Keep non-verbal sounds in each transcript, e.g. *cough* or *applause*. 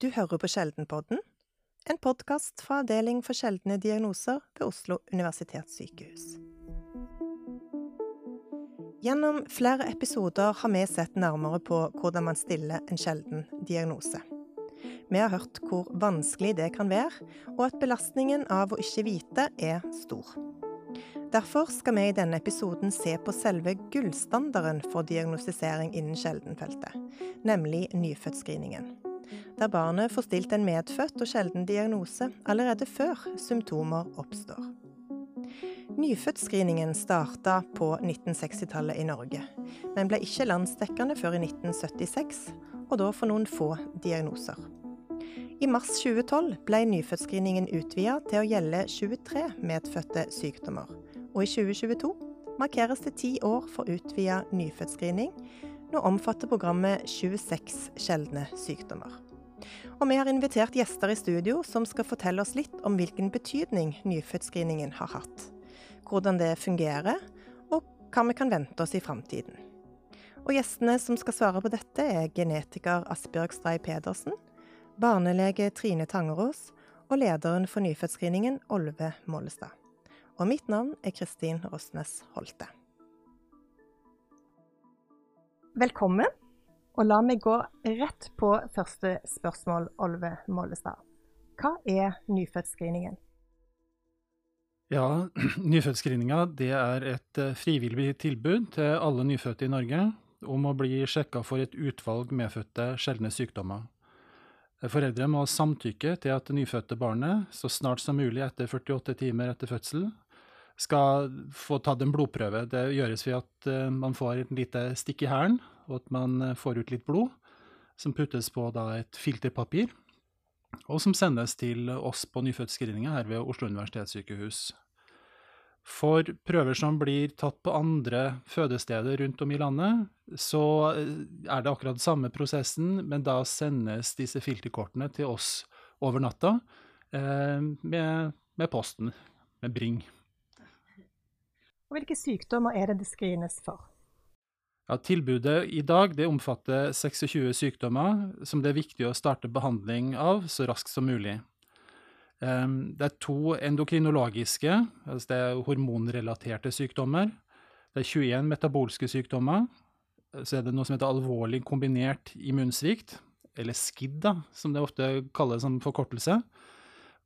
Du hører på Sjeldenpodden, en podkast fra Avdeling for sjeldne diagnoser ved Oslo universitetssykehus. Gjennom flere episoder har vi sett nærmere på hvordan man stiller en sjelden diagnose. Vi har hørt hvor vanskelig det kan være, og at belastningen av å ikke vite er stor. Derfor skal vi i denne episoden se på selve gullstandarden for diagnostisering innen sjeldenfeltet, nemlig nyfødtscreeningen. Der barnet får stilt en medfødt og sjelden diagnose allerede før symptomer oppstår. Nyfødtscreeningen starta på 1960-tallet i Norge, men ble ikke landsdekkende før i 1976, og da for noen få diagnoser. I mars 2012 ble nyfødtscreeningen utvida til å gjelde 23 medfødte sykdommer, og i 2022 markeres det ti år for utvida nyfødtscreening. Nå omfatter programmet 26 sjeldne sykdommer. Og vi har invitert gjester i studio som skal fortelle oss litt om hvilken betydning nyfødtscreeningen har hatt. Hvordan det fungerer, og hva vi kan vente oss i framtiden. Og gjestene som skal svare på dette, er genetiker Asbjørg Stray Pedersen, barnelege Trine Tangerås og lederen for nyfødtscreeningen Olve Mollestad. Og mitt navn er Kristin Rosnes Holte. Velkommen, og la meg gå rett på første spørsmål, Olve Mollestad. Hva er nyfødtscreeningen? Ja, *clears throat* Nyfødtscreeninga er et eh, frivillig tilbud til alle nyfødte i Norge om å bli sjekka for et utvalg medfødte sjeldne sykdommer. Foreldre må samtykke til at det nyfødte barnet så snart som mulig etter 48 timer etter fødsel skal få tatt en blodprøve. Det gjøres ved at uh, man får et lite stikk i hælen, og at man uh, får ut litt blod, som puttes på et filterpapir, og som sendes til oss på nyfødtscreeninga her ved Oslo universitetssykehus. For prøver som blir tatt på andre fødesteder rundt om i landet, så uh, er det akkurat samme prosessen, men da sendes disse filterkortene til oss over natta med, med posten, med Bring. Og hvilke sykdommer er det det screenes for? Ja, tilbudet i dag omfatter 26 sykdommer som det er viktig å starte behandling av så raskt som mulig. Um, det er to endokrinologiske, altså det er hormonrelaterte sykdommer. Det er 21 metabolske sykdommer. Så er det noe som heter alvorlig kombinert immunsvikt, eller SKID, da, som det ofte kalles som forkortelse.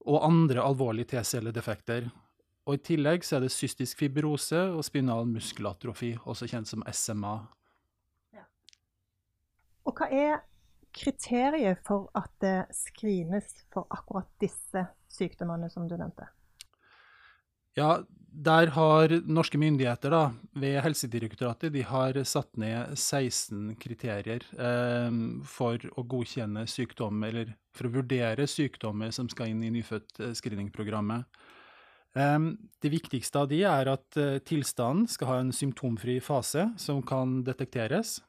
Og andre alvorlige T-celledefekter. Og I tillegg så er det cystisk fibrose og spinal muskelatrofi, også kjent som SMA. Ja. Og hva er kriteriet for at det screenes for akkurat disse sykdommene som du nevnte? Ja, der har norske myndigheter da, ved Helsedirektoratet de har satt ned 16 kriterier eh, for å godkjenne sykdom, eller for å vurdere sykdommer som skal inn i nyfødt-screeningprogrammet. Det viktigste av de er at eh, tilstanden skal ha en symptomfri fase som kan detekteres.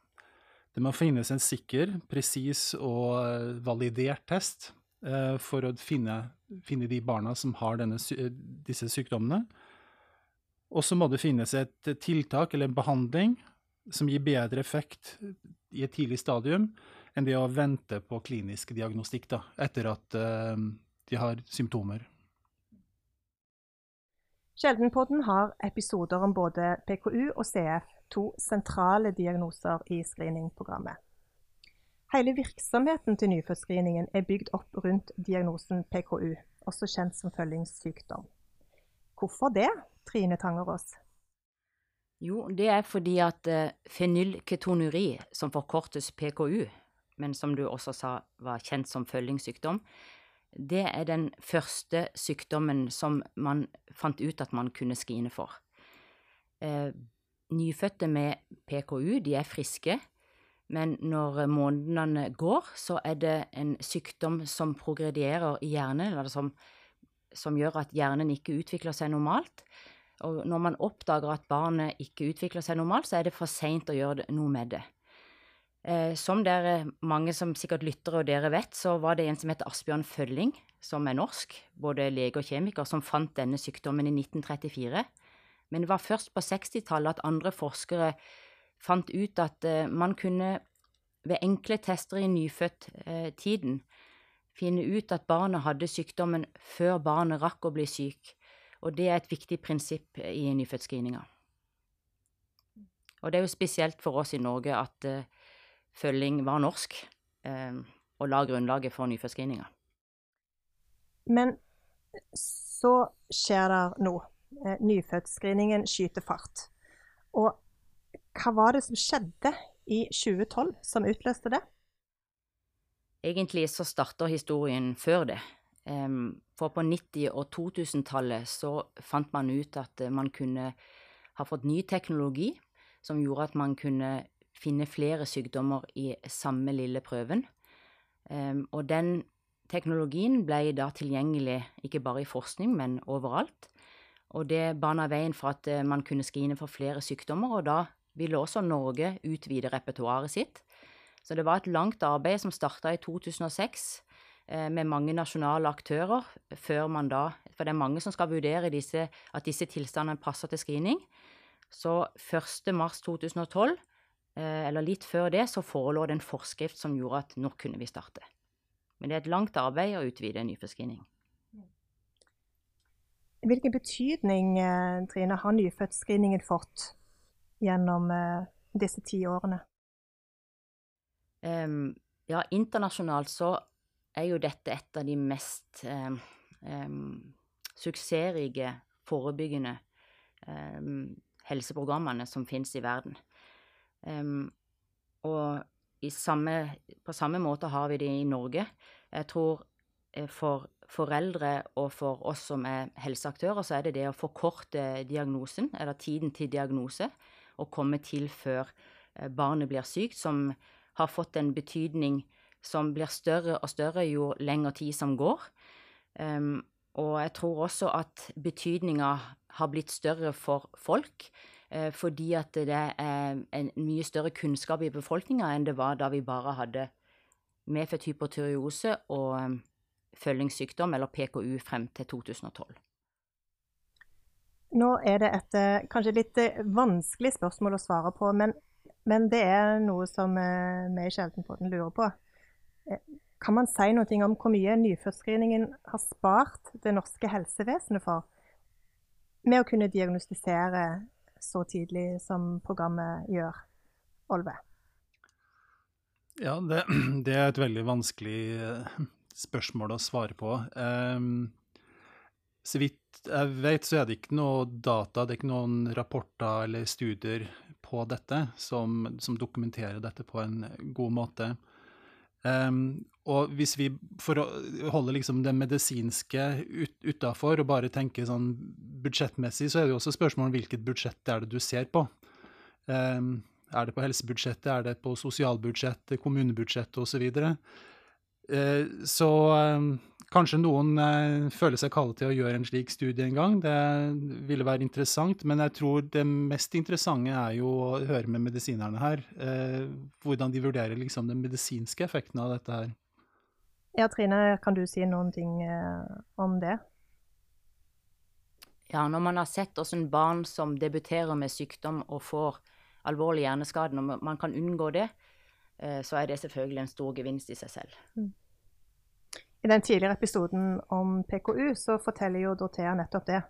Det må finnes en sikker, presis og eh, validert test eh, for å finne, finne de barna som har denne, disse sykdommene. Og så må det finnes et tiltak eller en behandling som gir bedre effekt i et tidlig stadium enn det å vente på klinisk diagnostikk da, etter at de har symptomer. Sjeldenpodden har episoder om både PKU og CF, to sentrale diagnoser i screeningprogrammet. Hele virksomheten til nyfødtscreeningen er bygd opp rundt diagnosen PKU, også kjent som følgingssykdom. Hvorfor det, Trine Tangerås? Jo, det er fordi at fenylketonuri, som forkortes PKU, men som du også sa var kjent som følgingssykdom, det er den første sykdommen som man fant ut at man kunne skrine for. Eh, nyfødte med PKU, de er friske, men når månedene går, så er det en sykdom som progredierer i hjernen, eller som, som gjør at hjernen ikke utvikler seg normalt. Og når man oppdager at barnet ikke utvikler seg normalt, så er det for seint å gjøre noe med det. Eh, som dere, mange som sikkert lytter og dere vet, så var det en som heter Asbjørn Følling, som er norsk, både lege og kjemiker, som fant denne sykdommen i 1934. Men det var først på 60-tallet at andre forskere fant ut at eh, man kunne ved enkle tester i nyfødt-tiden finne ut at barnet hadde sykdommen før barnet rakk å bli syk, og det er et viktig prinsipp i nyfødtscreeninga. Og det er jo spesielt for oss i Norge at følging var norsk, uh, og la grunnlaget for nyfødtscreeninga. Men så skjer det noe. Eh, nyfødtscreeningen skyter fart. Og hva var det som skjedde i 2012 som utløste det? Egentlig så starter historien før det. For på 90- og 2000-tallet så fant man ut at man kunne ha fått ny teknologi som gjorde at man kunne finne flere sykdommer i samme lille prøven. Og den teknologien ble da tilgjengelig ikke bare i forskning, men overalt. Og det bana veien for at man kunne skrine for flere sykdommer, og da ville også Norge utvide repertoaret sitt. Så det var et langt arbeid som starta i 2006 eh, med mange nasjonale aktører, før man da For det er mange som skal vurdere disse, at disse tilstandene passer til screening. Så 1.3.2012, eh, eller litt før det, så forelå det en forskrift som gjorde at nå kunne vi starte. Men det er et langt arbeid å utvide nyfødtscreening. Hvilken betydning eh, Trine, har nyfødtscreeningen fått gjennom disse ti årene? Um, ja, internasjonalt så er jo dette et av de mest um, um, suksessrike forebyggende helseprogrammene som finnes i verden. Og samme, på samme måte har vi det i Norge. Jeg tror eh, for foreldre og for oss som er helseaktører, så er det det å forkorte diagnosen, eller tiden til diagnose, og komme til før eh, barnet blir sykt, som har fått en betydning som blir større og større jo lengre tid som går. Um, og jeg tror også at betydninga har blitt større for folk, fordi at det er en mye større kunnskap i befolkninga enn det var da vi bare hadde medfødt hypotyreose og um, følgingssykdom, eller PKU, frem til 2012. Nå er det et eh, kanskje litt eh, vanskelig spørsmål å svare på, men men det er noe som eh, vi i Sjeldenpodden lurer på. Eh, kan man si noe om hvor mye nyfødtscreeningen har spart det norske helsevesenet for med å kunne diagnostisere så tidlig som programmet gjør? Olve? Ja, det, *clears throat* det er et veldig vanskelig eh, spørsmål å svare på. Um, så vidt jeg vet, så er det ikke noe data, det er ikke noen rapporter eller studier på dette som, som dokumenterer dette på en god måte. Um, og hvis vi, for å holde liksom det medisinske ut, utafor og bare tenke sånn budsjettmessig, så er det jo også spørsmål om hvilket budsjett er det du ser på. Um, er det på helsebudsjettet, er det på sosialbudsjettet, kommunebudsjettet osv.? Så, så um, Kanskje noen eh, føler seg kallet til å gjøre en slik studie en gang. Det ville være interessant, men jeg tror det mest interessante er jo å høre med medisinerne her. Eh, hvordan de vurderer liksom den medisinske effekten av dette her. Ja, Trine, kan du si noen ting eh, om det? Ja, når man har sett hvordan barn som debuterer med sykdom og får alvorlig hjerneskade, når man kan unngå det, eh, så er det selvfølgelig en stor gevinst i seg selv. Mm. I den tidligere episoden om PKU så forteller jo Dorthea nettopp det.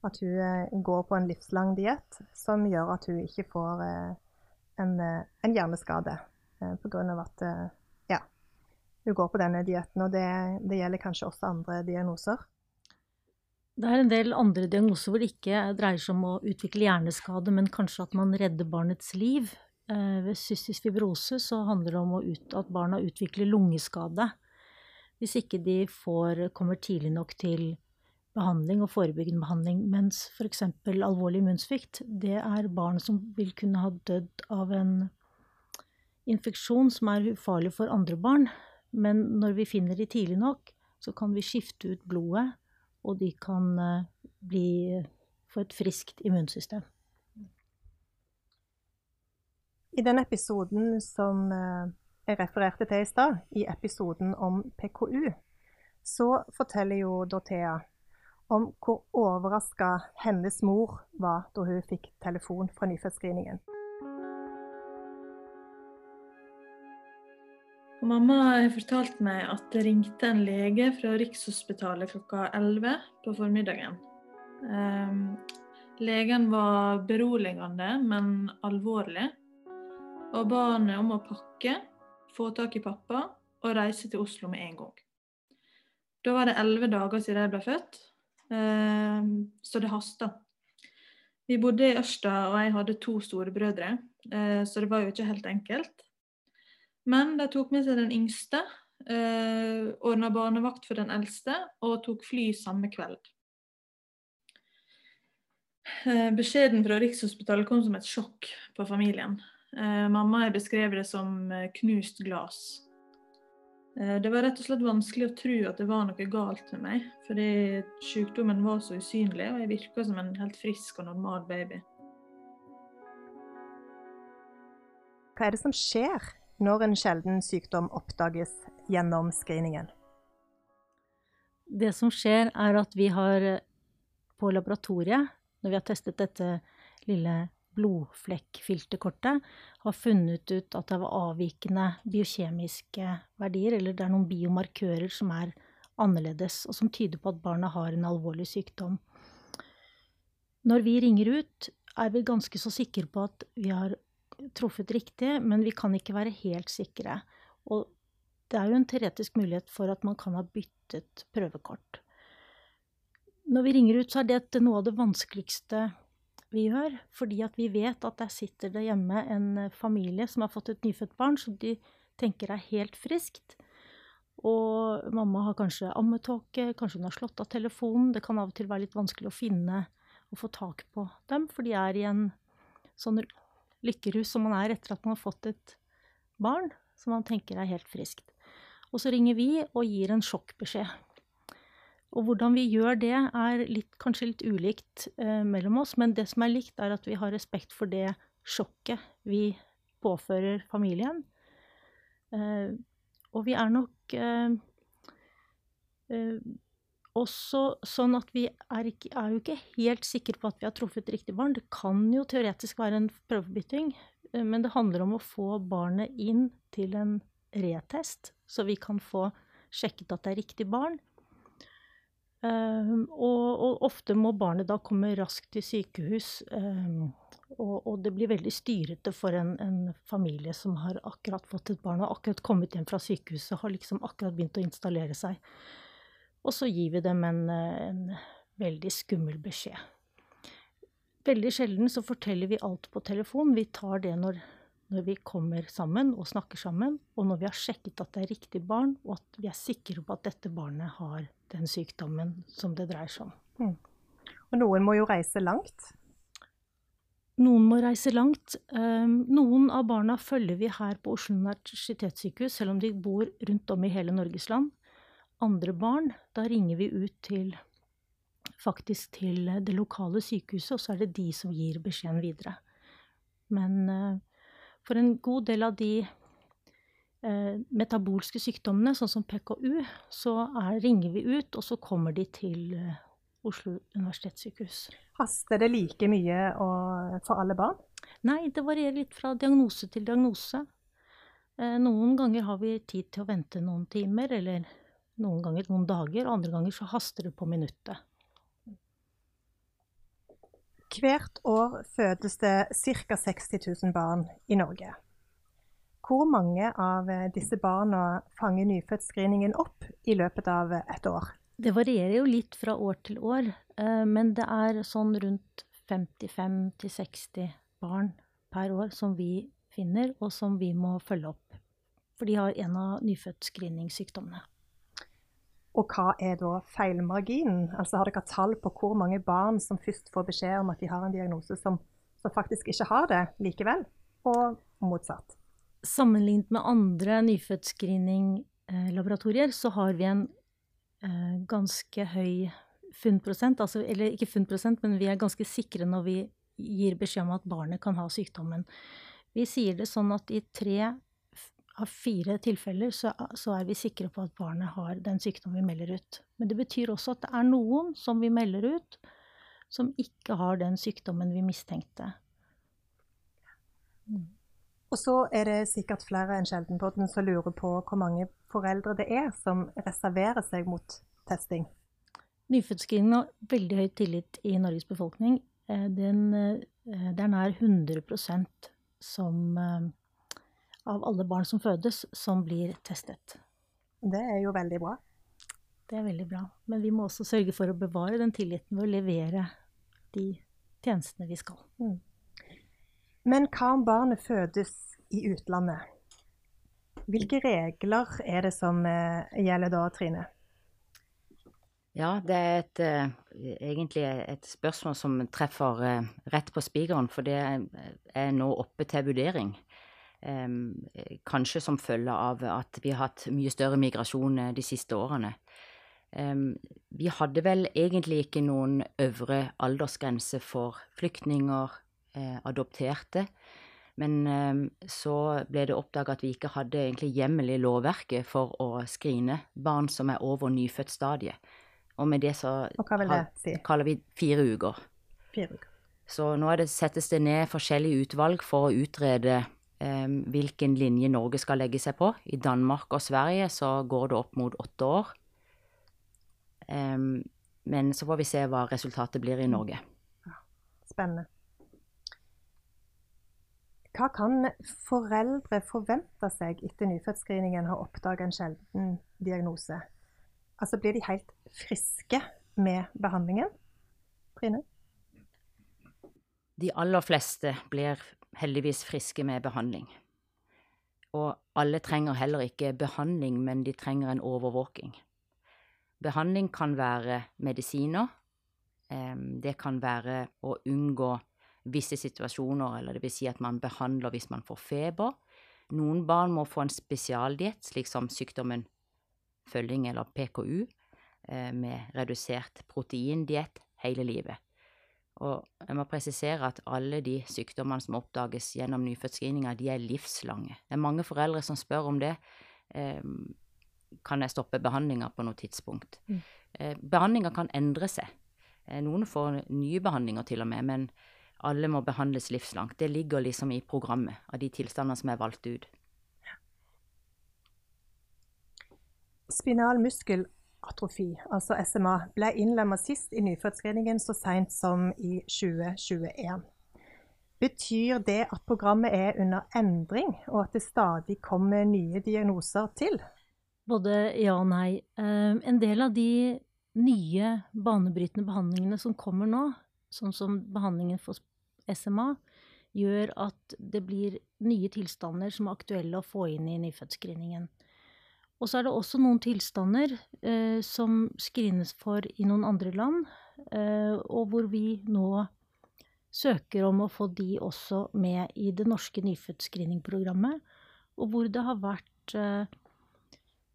At hun eh, går på en livslang diett som gjør at hun ikke får en, en hjerneskade pga. at hun går på denne dietten. Og det, det, gjelder kanskje også andre diagnoser. Det er en del andre diagnoser hvor det ikke dreier seg om å utvikle hjerneskade, men kanskje at man redder barnets liv. Ved cystisk fibrose så handler det om ut, at barna utvikler lungeskade hvis ikke de får, kommer tidlig nok til behandling og forebyggende behandling. Mens f.eks. alvorlig immunsvikt, det er barn som vil kunne ha dødd av en infeksjon som er ufarlig for andre barn. Men når vi finner de tidlig nok, så kan vi skifte ut blodet, og de kan eh, bli, få et friskt immunsystem. I den episoden som eh, jeg refererte til i stad, i episoden om PKU, så forteller jo Dorthea om hvor overraska hennes mor var da hun fikk telefon fra nyfødtscreeningen. Mamma har fortalt meg at det ringte en lege fra Rikshospitalet klokka 11 på formiddagen. Um, legen var beroligende, men alvorlig, og ba henne om å pakke, få tak i pappa og reise til Oslo med en gang. Da var det elleve dager siden jeg ble født, um, så det hasta. Vi bodde i Ørsta, og jeg hadde to storebrødre, uh, så det var jo ikke helt enkelt. Men de tok med seg den yngste, eh, ordna barnevakt for den eldste og tok fly samme kveld. Eh, beskjeden fra Rikshospitalet kom som et sjokk på familien. Eh, mamma har beskrevet det som eh, knust glass. Eh, det var rett og slett vanskelig å tro at det var noe galt med meg, fordi sykdommen var så usynlig, og jeg virka som en helt frisk og normal baby. Hva er det som skjer når en sjelden sykdom oppdages gjennom screeningen? Det som skjer, er at vi har på laboratoriet, når vi har testet dette lille blodflekkfilterkortet, har funnet ut at det var avvikende biokjemiske verdier, eller det er noen biomarkører som er annerledes, og som tyder på at barna har en alvorlig sykdom. Når vi ringer ut, er vi ganske så sikre på at vi har truffet riktig, men vi kan ikke være helt sikre. Og det er jo en teoretisk mulighet for at man kan ha byttet prøvekort. Når vi ringer ut, så er dette noe av det vanskeligste vi gjør, fordi at vi vet at der sitter det hjemme en familie som har fått et nyfødt barn som de tenker er helt friskt. Og mamma har kanskje ammetåke, kanskje hun har slått av telefonen. Det kan av og til være litt vanskelig å finne og få tak på dem, for de er i en sånn lykkerus som man er etter at man har fått et barn som man tenker er helt friskt. Og så ringer vi og gir en sjokkbeskjed. Og hvordan vi gjør det, er litt, kanskje litt ulikt eh, mellom oss, men det som er likt, er at vi har respekt for det sjokket vi påfører familien. Eh, og vi er nok eh, eh også sånn at vi er, ikke, er, jo ikke helt sikre på at vi har truffet riktig barn. Det kan jo teoretisk være en prøvebytting, eh, men det handler om å få barnet inn til en retest, så vi kan få sjekket at det er riktig barn. Um, og, og, ofte må barnet da komme raskt til sykehus, um, og, og, det blir veldig styrete for en, en, familie som har akkurat fått et barn og akkurat kommet hjem fra sykehuset, har liksom akkurat begynt å installere seg. Og så gir vi dem en, en veldig skummel beskjed. Veldig sjelden så forteller vi alt på telefon. Vi tar det når, når, vi kommer sammen og snakker sammen, og når vi har sjekket at det er riktig barn, og at vi er sikre på at dette barnet har den sykdommen som det dreier seg om. Mm. Og noen må jo reise langt? Noen må reise langt. Um, noen av barna følger vi her på Oslo universitetssykehus, selv om de bor rundt om i hele Norges land andre barn, da ringer vi ut til faktisk til det lokale sykehuset, og så er det de som gir beskjeden videre. Men uh, for en god del av de uh, metabolske sykdommene, sånn som PKU, så er, ringer vi ut, og så kommer de til uh, Oslo universitetssykehus. Haster det like mye for alle barn? Nei, det varierer litt fra diagnose til diagnose. Noen ganger har vi tid til å vente noen timer, eller noen ganger noen dager, og andre ganger så haster det på minuttet. Hvert år fødes det ca. 60 000 barn i Norge. Hvor mange av disse barna fanger nyfødtscreeningen opp i løpet av et år? Det varierer jo litt fra år til år, eh, men det er sånn rundt 55-60 barn per år som vi finner, og som vi må følge opp. For de har en av nyfødtscreeningssykdommene. Og hva er da feilmarginen? Altså Har dere tall på hvor mange barn som først får beskjed om at de har en diagnose som, som faktisk ikke har det likevel, og motsatt? Sammenlignet med andre nyfødtscreening-laboratorier så har vi en eh, ganske høy funnprosent. Altså, eller ikke funnprosent, men vi er ganske sikre når vi gir beskjed om at barnet kan ha sykdommen. Vi sier det sånn at i tre av fire tilfeller så, så, er vi sikre på at barnet har den sykdommen vi melder ut. Men det betyr også at det er noen som vi melder ut, som ikke har den sykdommen vi mistenkte. Mm. Og så er det sikkert flere enn Sjeldenpodden som lurer på hvor mange foreldre det er som reserverer seg mot testing. Nyfødtscreening har veldig høy tillit i Norges befolkning. Eh, den, eh, det er nær 100% som, eh, av alle barn som fødes, som blir testet. Det er jo veldig bra. Det er veldig bra. Men vi må også sørge for å bevare den tilliten ved å levere de tjenestene vi skal. Mm. Men hva om barnet fødes i utlandet? Hvilke regler er det som eh, gjelder da, Trine? Ja, det er et, uh, egentlig et spørsmål som treffer uh, rett på spikeren, for det er nå oppe til vurdering. Um, kanskje som følge av at vi har hatt mye større migrasjon de siste årene. Vi hadde vel egentlig ikke noen øvre aldersgrense for flyktninger, eh, adopterte. Men eh, så ble det oppdaga at vi ikke hadde egentlig hjemmel i lovverket for å skrine barn som er over nyfødtstadiet. Og med det så Og hva vil det si? kaller vi fire uker. Fire uker. Så nå det, settes det ned forskjellige utvalg for å utrede eh, hvilken linje Norge skal legge seg på. I Danmark og Sverige så går det opp mot åtte år. Men så får vi se hva resultatet blir i Norge. Spennende. Hva kan foreldre forvente seg etter nyfødtscreeningen har oppdaget en sjelden diagnose? Altså blir de helt friske med behandlingen? Trine? De aller fleste blir heldigvis friske med behandling. Og alle trenger heller ikke behandling, men de trenger en overvåking. Behandling kan være medisiner. Det kan være å unngå visse situasjoner, eller det vil si at man behandler hvis man får feber. Noen barn må få en spesialdiett, slik som sykdommen følging eller PKU, eh, med redusert proteindiett hele livet. Og jeg må presisere at alle de sykdommene som oppdages gjennom nyfødtscreeninga, de er livslange. Det er mange foreldre som spør om det. Eh, kan jeg stoppe behandlinga på noe tidspunkt? Mm. Eh, behandlinga kan endre seg. Noen får nye behandlinger til og med, men alle må behandles livslangt. Det ligger liksom i programmet av de tilstandene som er valgt ut. Spinal muskelatrofi, altså SMA, ble innlemmet sist i nyfødtscreeningen så seint som i 2021. Betyr det at programmet er under endring, og at det stadig kommer nye diagnoser til? Både ja og nei. Eh, en del av de nye banebrytende behandlingene som kommer nå, sånn som behandlingen for SMA, gjør at det blir nye tilstander som er aktuelle å få inn i nyfødtscreeningen. Og så er det også noen tilstander eh, som screenes for i noen andre land, eh, og hvor vi nå søker om å få de også med i det norske nyfødtscreeningprogrammet, og hvor det har vært eh,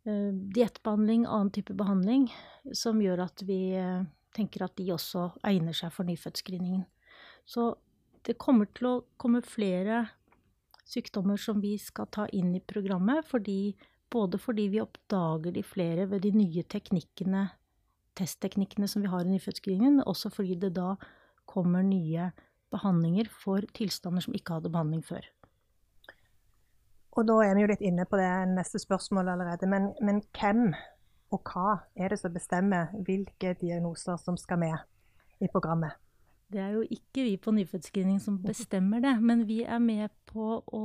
eh diettbehandling, annen type behandling, som gjør at vi eh, tenker at de også egner seg for nyfødtscreeningen. Så det kommer til å komme flere sykdommer som vi skal ta inn i programmet, fordi, både fordi vi oppdager de flere ved de nye teknikkene, testteknikkene som vi har i nyfødtscreeningen, men også fordi det da kommer nye behandlinger for tilstander som ikke hadde behandling før. Og da er vi jo litt inne på det neste spørsmålet allerede, men, men hvem og hva er det som bestemmer hvilke diagnoser som skal med i programmet? Det er jo ikke vi på nyfødtscreening som bestemmer det, men vi er med på å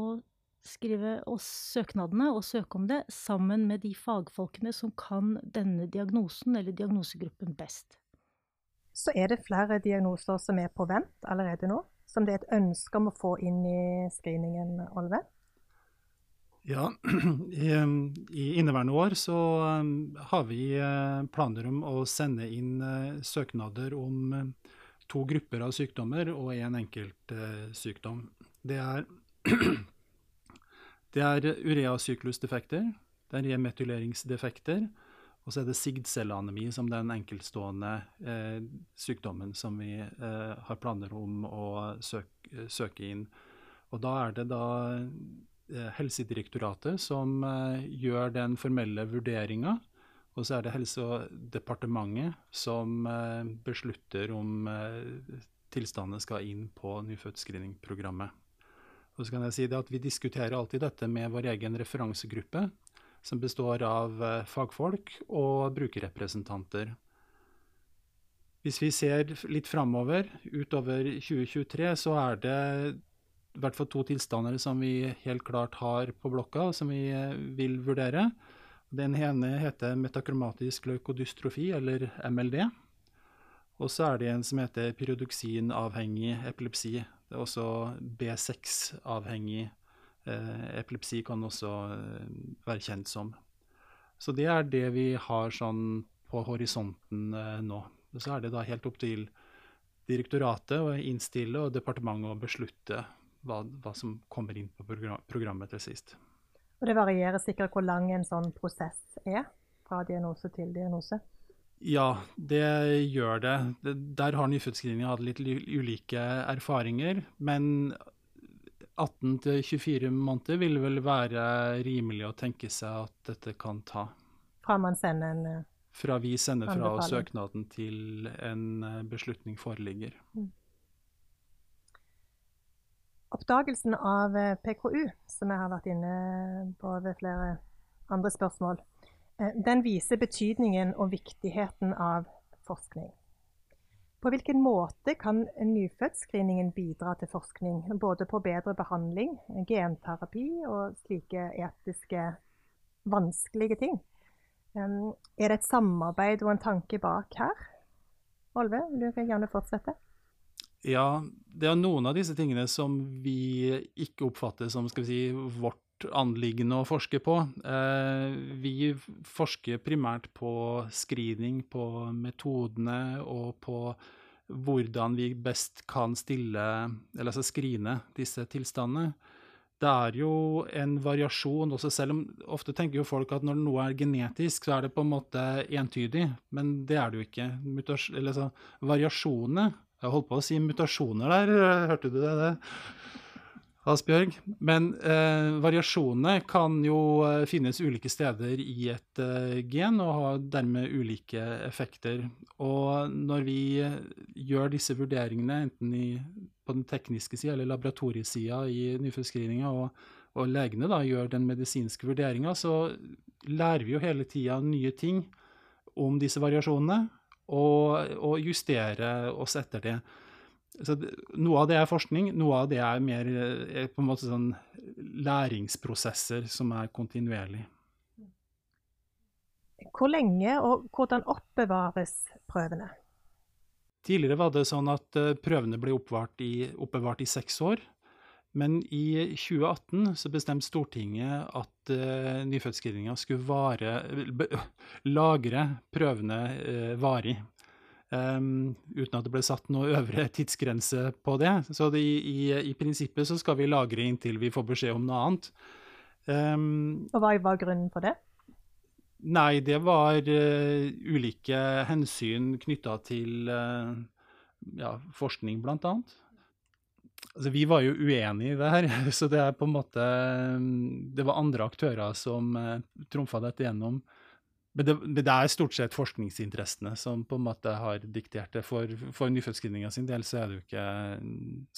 skrive oss søknadene og søke om det sammen med de fagfolkene som kan denne diagnosen eller diagnosegruppen best. Så er det flere diagnoser som er på vent allerede nå? Som det er et ønske om å få inn i screeningen, Olve? Ja, *clears throat* i, i, inneværende år så um, har vi uh, planer om å sende inn uh, søknader om uh, to grupper av sykdommer og én en enkelt eh, sykdom. Det er, *clears throat* det er ureasyklusdefekter, det er remetyleringsdefekter, og så er det sigdcelleanemi som den enkeltstående eh, sykdommen som vi eh, har planer om å søke, søke, inn. Og da er det da eh, Helsedirektoratet som eh, gjør den formelle vurderinga og så er det Helsedepartementet som eh, beslutter om eh, tilstandene skal inn på nyfødtscreeningprogrammet. Og så kan jeg si det at Vi diskuterer alltid dette med vår egen referansegruppe, som består av eh, fagfolk og brukerrepresentanter. Hvis vi ser litt framover, utover 2023, så er det i hvert fall to tilstander som vi helt klart har på blokka, som vi eh, vil vurdere. Den ene heter metakromatisk leukodystrofi, eller MLD. Og så er det en som heter pyrodoksinavhengig epilepsi. Det er også B6-avhengig eh, epilepsi kan også eh, være kjent som. Så det er det vi har sånn på horisonten eh, nå. Og så er det da helt opp til direktoratet å innstille og departementet å beslutte hva, hva som kommer inn på program, programmet til sist. Og det varierer sikkert hvor lang en sånn prosess er, fra diagnose til diagnose? Ja, det gjør det. Der har nyfødtscreeninga hatt litt ulike erfaringer. Men 18-24 måneder vil vel være rimelig å tenke seg at dette kan ta. Fra man sender en eh, Fra vi sender fra søknaden til en eh, beslutning foreligger. Mm. Oppdagelsen av eh, PKU, som jeg har vært inne på ved flere andre spørsmål, den viser betydningen og viktigheten av forskning. På hvilken måte kan nyfødtscreeningen bidra til forskning, både på bedre behandling, genterapi og slike etiske vanskelige ting? Er det et samarbeid og en tanke bak her? Olve, vil du gjerne fortsette. Ja, det er noen av disse tingene som vi ikke oppfatter som skal vi si, vårt anliggende å forske på. Eh, vi forsker primært på screening, på metodene og på hvordan vi best kan stille, eller altså skrine disse tilstandene. Det er jo en variasjon også, selv om ofte tenker jo folk at når noe er genetisk, så er det på en måte entydig, men det er det jo ikke. Mutas eller så, variasjonene jeg holdt på å si mutasjoner der, hørte du det? det? Asbjørg. Men eh, variasjonene kan jo eh, finnes ulike steder i et eh, gen og ha dermed ulike effekter. Og når vi eh, gjør disse vurderingene, enten i, på den tekniske sida eller laboratoriesida i nyfødtscreeninga, og, og, legene da gjør den medisinske vurderinga, så lærer vi jo hele tida nye ting om disse variasjonene og, og justerer oss etter det. Så noe av det er forskning, noe av det er mer er på en måte sånn læringsprosesser som er kontinuerlig. Hvor lenge og hvordan oppbevares prøvene? Tidligere var det sånn at eh, prøvene ble oppbevart i, oppbevart i seks år. Men i 2018 så bestemte Stortinget at uh, nyfødtscreeninga skulle vare, lagre prøvene uh, varig. Um, uten at det ble satt noe øvre tidsgrense på det. Så det, i, i, prinsippet så skal vi lagre inntil vi får beskjed om noe annet. Um, Og hva var grunnen for det? Nei, det var uh, ulike hensyn knytta til ja, forskning, blant annet. Altså, vi var jo uenige i det her, *laughs* så det er på en måte Det var andre aktører som uh, trumfa dette gjennom. Men det, men det, er stort sett forskningsinteressene som på en måte har diktert det. For, for nyfødtscreeninga sin del så er det jo ikke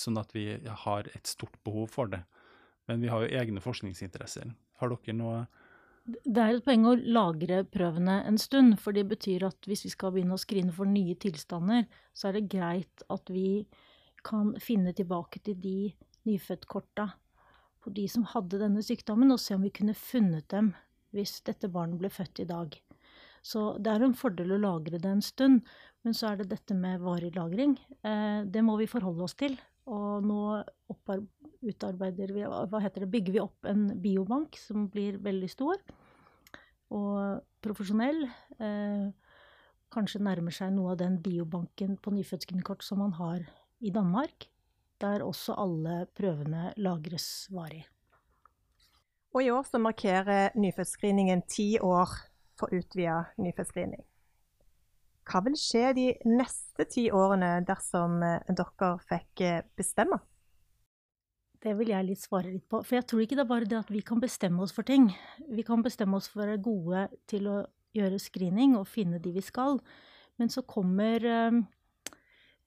sånn at vi har et stort behov for det. Men vi har jo egne forskningsinteresser. Har dere noe det er et poeng å lagre prøvene en stund, for det betyr at hvis vi skal begynne å skrine for nye tilstander, så er det greit at vi kan finne tilbake til de nyfødtkorta på de som hadde denne sykdommen, og se om vi kunne funnet dem hvis dette barnet ble født i dag. Så det er en fordel å lagre det en stund, men så er det dette med varig lagring. Eh, det må vi forholde oss til. Og nå utarbeider vi, hva heter det, bygger vi opp en biobank som blir veldig stor og profesjonell. Eh, kanskje nærmer seg noe av den biobanken på nyfødtscreenkort som man har i Danmark, der også alle prøvene lagres varig. Og i år så markerer nyfødtscreeningen ti år for utvida nyfødtscreening. Hva vil skje de neste ti årene dersom eh, dere fikk eh, bestemme? Det vil jeg litt svare litt på. For jeg tror ikke det er bare det at vi kan bestemme oss for ting. Vi kan bestemme oss for å være gode til å gjøre screening og finne de vi skal. Men så kommer eh,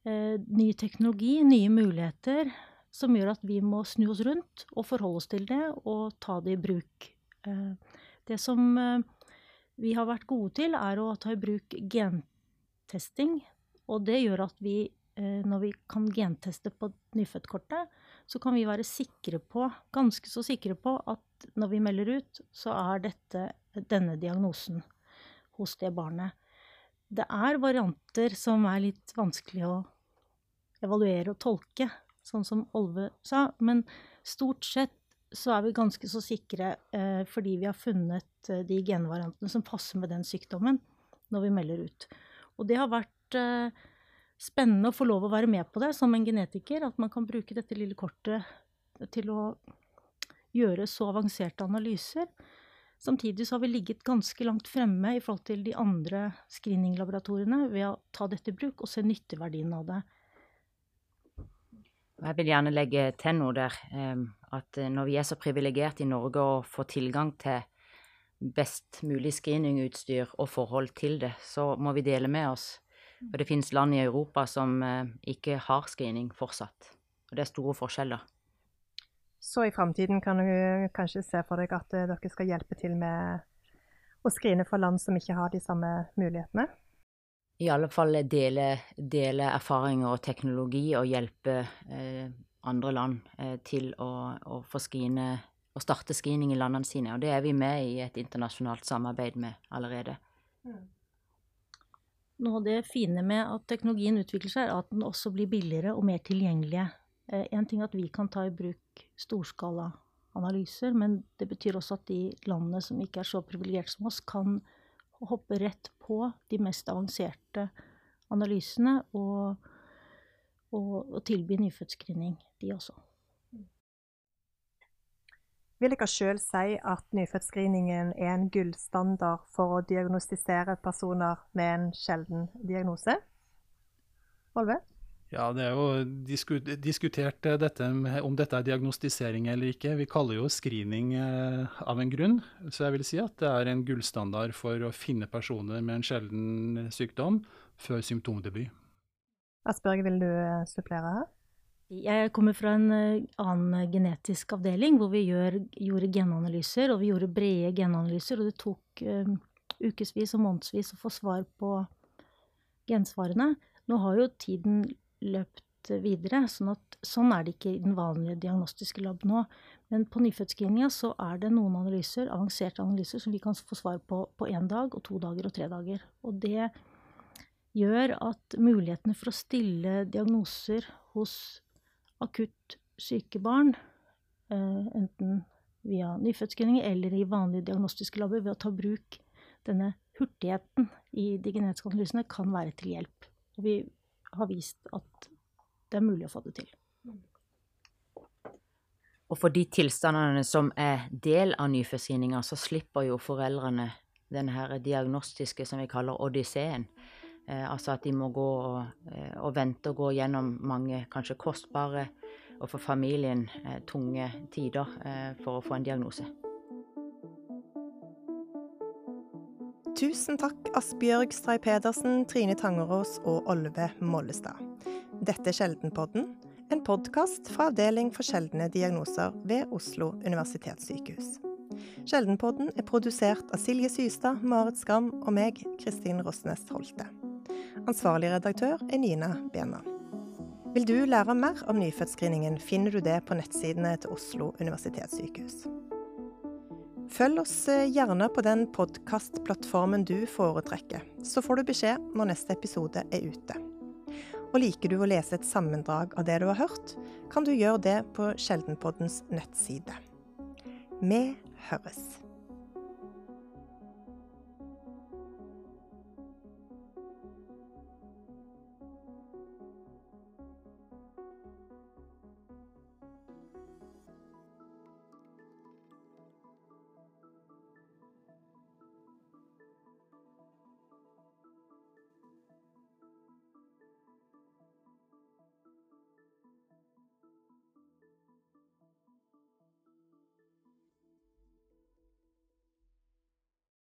eh, ny teknologi, nye muligheter, som gjør at vi må snu oss rundt og forholde oss til det og ta det i bruk. Eh, det som eh, vi har vært gode til, er å ta i bruk gentesting. Og det gjør at vi, når vi kan genteste på nyfødtkortet, så kan vi være sikre på, ganske så sikre på, at når vi melder ut, så er dette denne diagnosen hos det barnet. Det er varianter som er litt vanskelig å evaluere og tolke, sånn som Olve sa, men stort sett så er vi ganske så sikre eh, fordi vi har funnet eh, de genvariantene som passer med den sykdommen, når vi melder ut. Og det har vært eh, spennende å få lov å være med på det som en genetiker, at man kan bruke dette lille kortet til å gjøre så avanserte analyser. Samtidig så har vi ligget ganske langt fremme i forhold til de andre screeninglaboratoriene ved å ta dette i bruk og se nytteverdien av det. Jeg vil gjerne legge til noe der. At eh, når vi er så privilegerte i Norge og får tilgang til best mulig screeningutstyr og forhold til det, så må vi dele med oss. For det finnes land i Europa som eh, ikke har screening fortsatt. Og det er store forskjeller. Så i framtiden kan du kanskje se for deg at eh, dere skal hjelpe til med å skrine for land som ikke har de samme mulighetene? I alle fall dele, dele erfaringer og teknologi og hjelpe eh, andre land eh, til å, å få skrine og starte screening i landene sine. Og det er vi med i et internasjonalt samarbeid med allerede. Mm. Noe av det fine med at teknologien utvikler seg, er at den også blir billigere og mer tilgjengelig. Eh, en ting er at vi kan ta i bruk storskalaanalyser, men det betyr også at de landene som ikke er så privilegerte som oss, kan hoppe rett på de mest avanserte analysene og, og, og tilby nyfødtscreening, de også. Vil dere sjøl si at nyfødtscreeningen er en gullstandard for å diagnostisere personer med en sjelden diagnose? Olve? Ja, det er jo diskutert eh, dette med, om dette er diagnostisering eller ikke. Vi kaller jo screening eh, av en grunn. Så jeg vil si at det er en gullstandard for å finne personer med en sjelden sykdom før symptomdebut. Asbjørg, vil du eh, supplere her? Jeg kommer fra en annen genetisk avdeling hvor vi gjør, gjorde genanalyser, og vi gjorde brede genanalyser, og det tok um, ukevis og månedsvis å få svar på gensvarene. Nå har jo tiden løpt videre. Sånn, at, sånn er det ikke i den vanlige diagnostiske lab nå. Men på nyfødtscreeninga så er det noen analyser, avanserte analyser som vi kan få svar på på én dag, og to dager og tre dager. Og det gjør at mulighetene for å stille diagnoser hos akutt syke barn, eh, enten via nyfødtscreening eller i vanlige diagnostiske labber, ved å ta bruk denne hurtigheten i de genetiske analysene, kan være til hjelp. Og vi har vist at det er mulig å få det til. Og for de tilstandene som er del av nyfødtscreeninga, så slipper jo foreldrene denne diagnostiske som vi kaller odysseen. Eh, altså at de må gå og, eh, og, vente og gå gjennom mange kanskje kostbare og for familien eh, tunge tider eh, for å få en diagnose. Tusen takk Asbjørg Stray Pedersen, Trine Tangerås og Olve Mollestad. Dette er Sjeldenpodden, en podkast fra Avdeling for sjeldne diagnoser ved Oslo universitetssykehus. Sjeldenpodden er produsert av Silje Systad, Marit Skram og meg, Kristin Rosnes Holte. Ansvarlig redaktør er Nina Bena. Vil du lære mer om nyfødtscreeningen, finner du det på nettsidene til Oslo universitetssykehus. Følg oss eh, gjerne på den podkastplattformen du foretrekker, så får du beskjed når neste episode er ute. Og liker du å lese et sammendrag av det du har hørt, kan du gjøre det på Sjeldenpoddens nettside. Vi høres.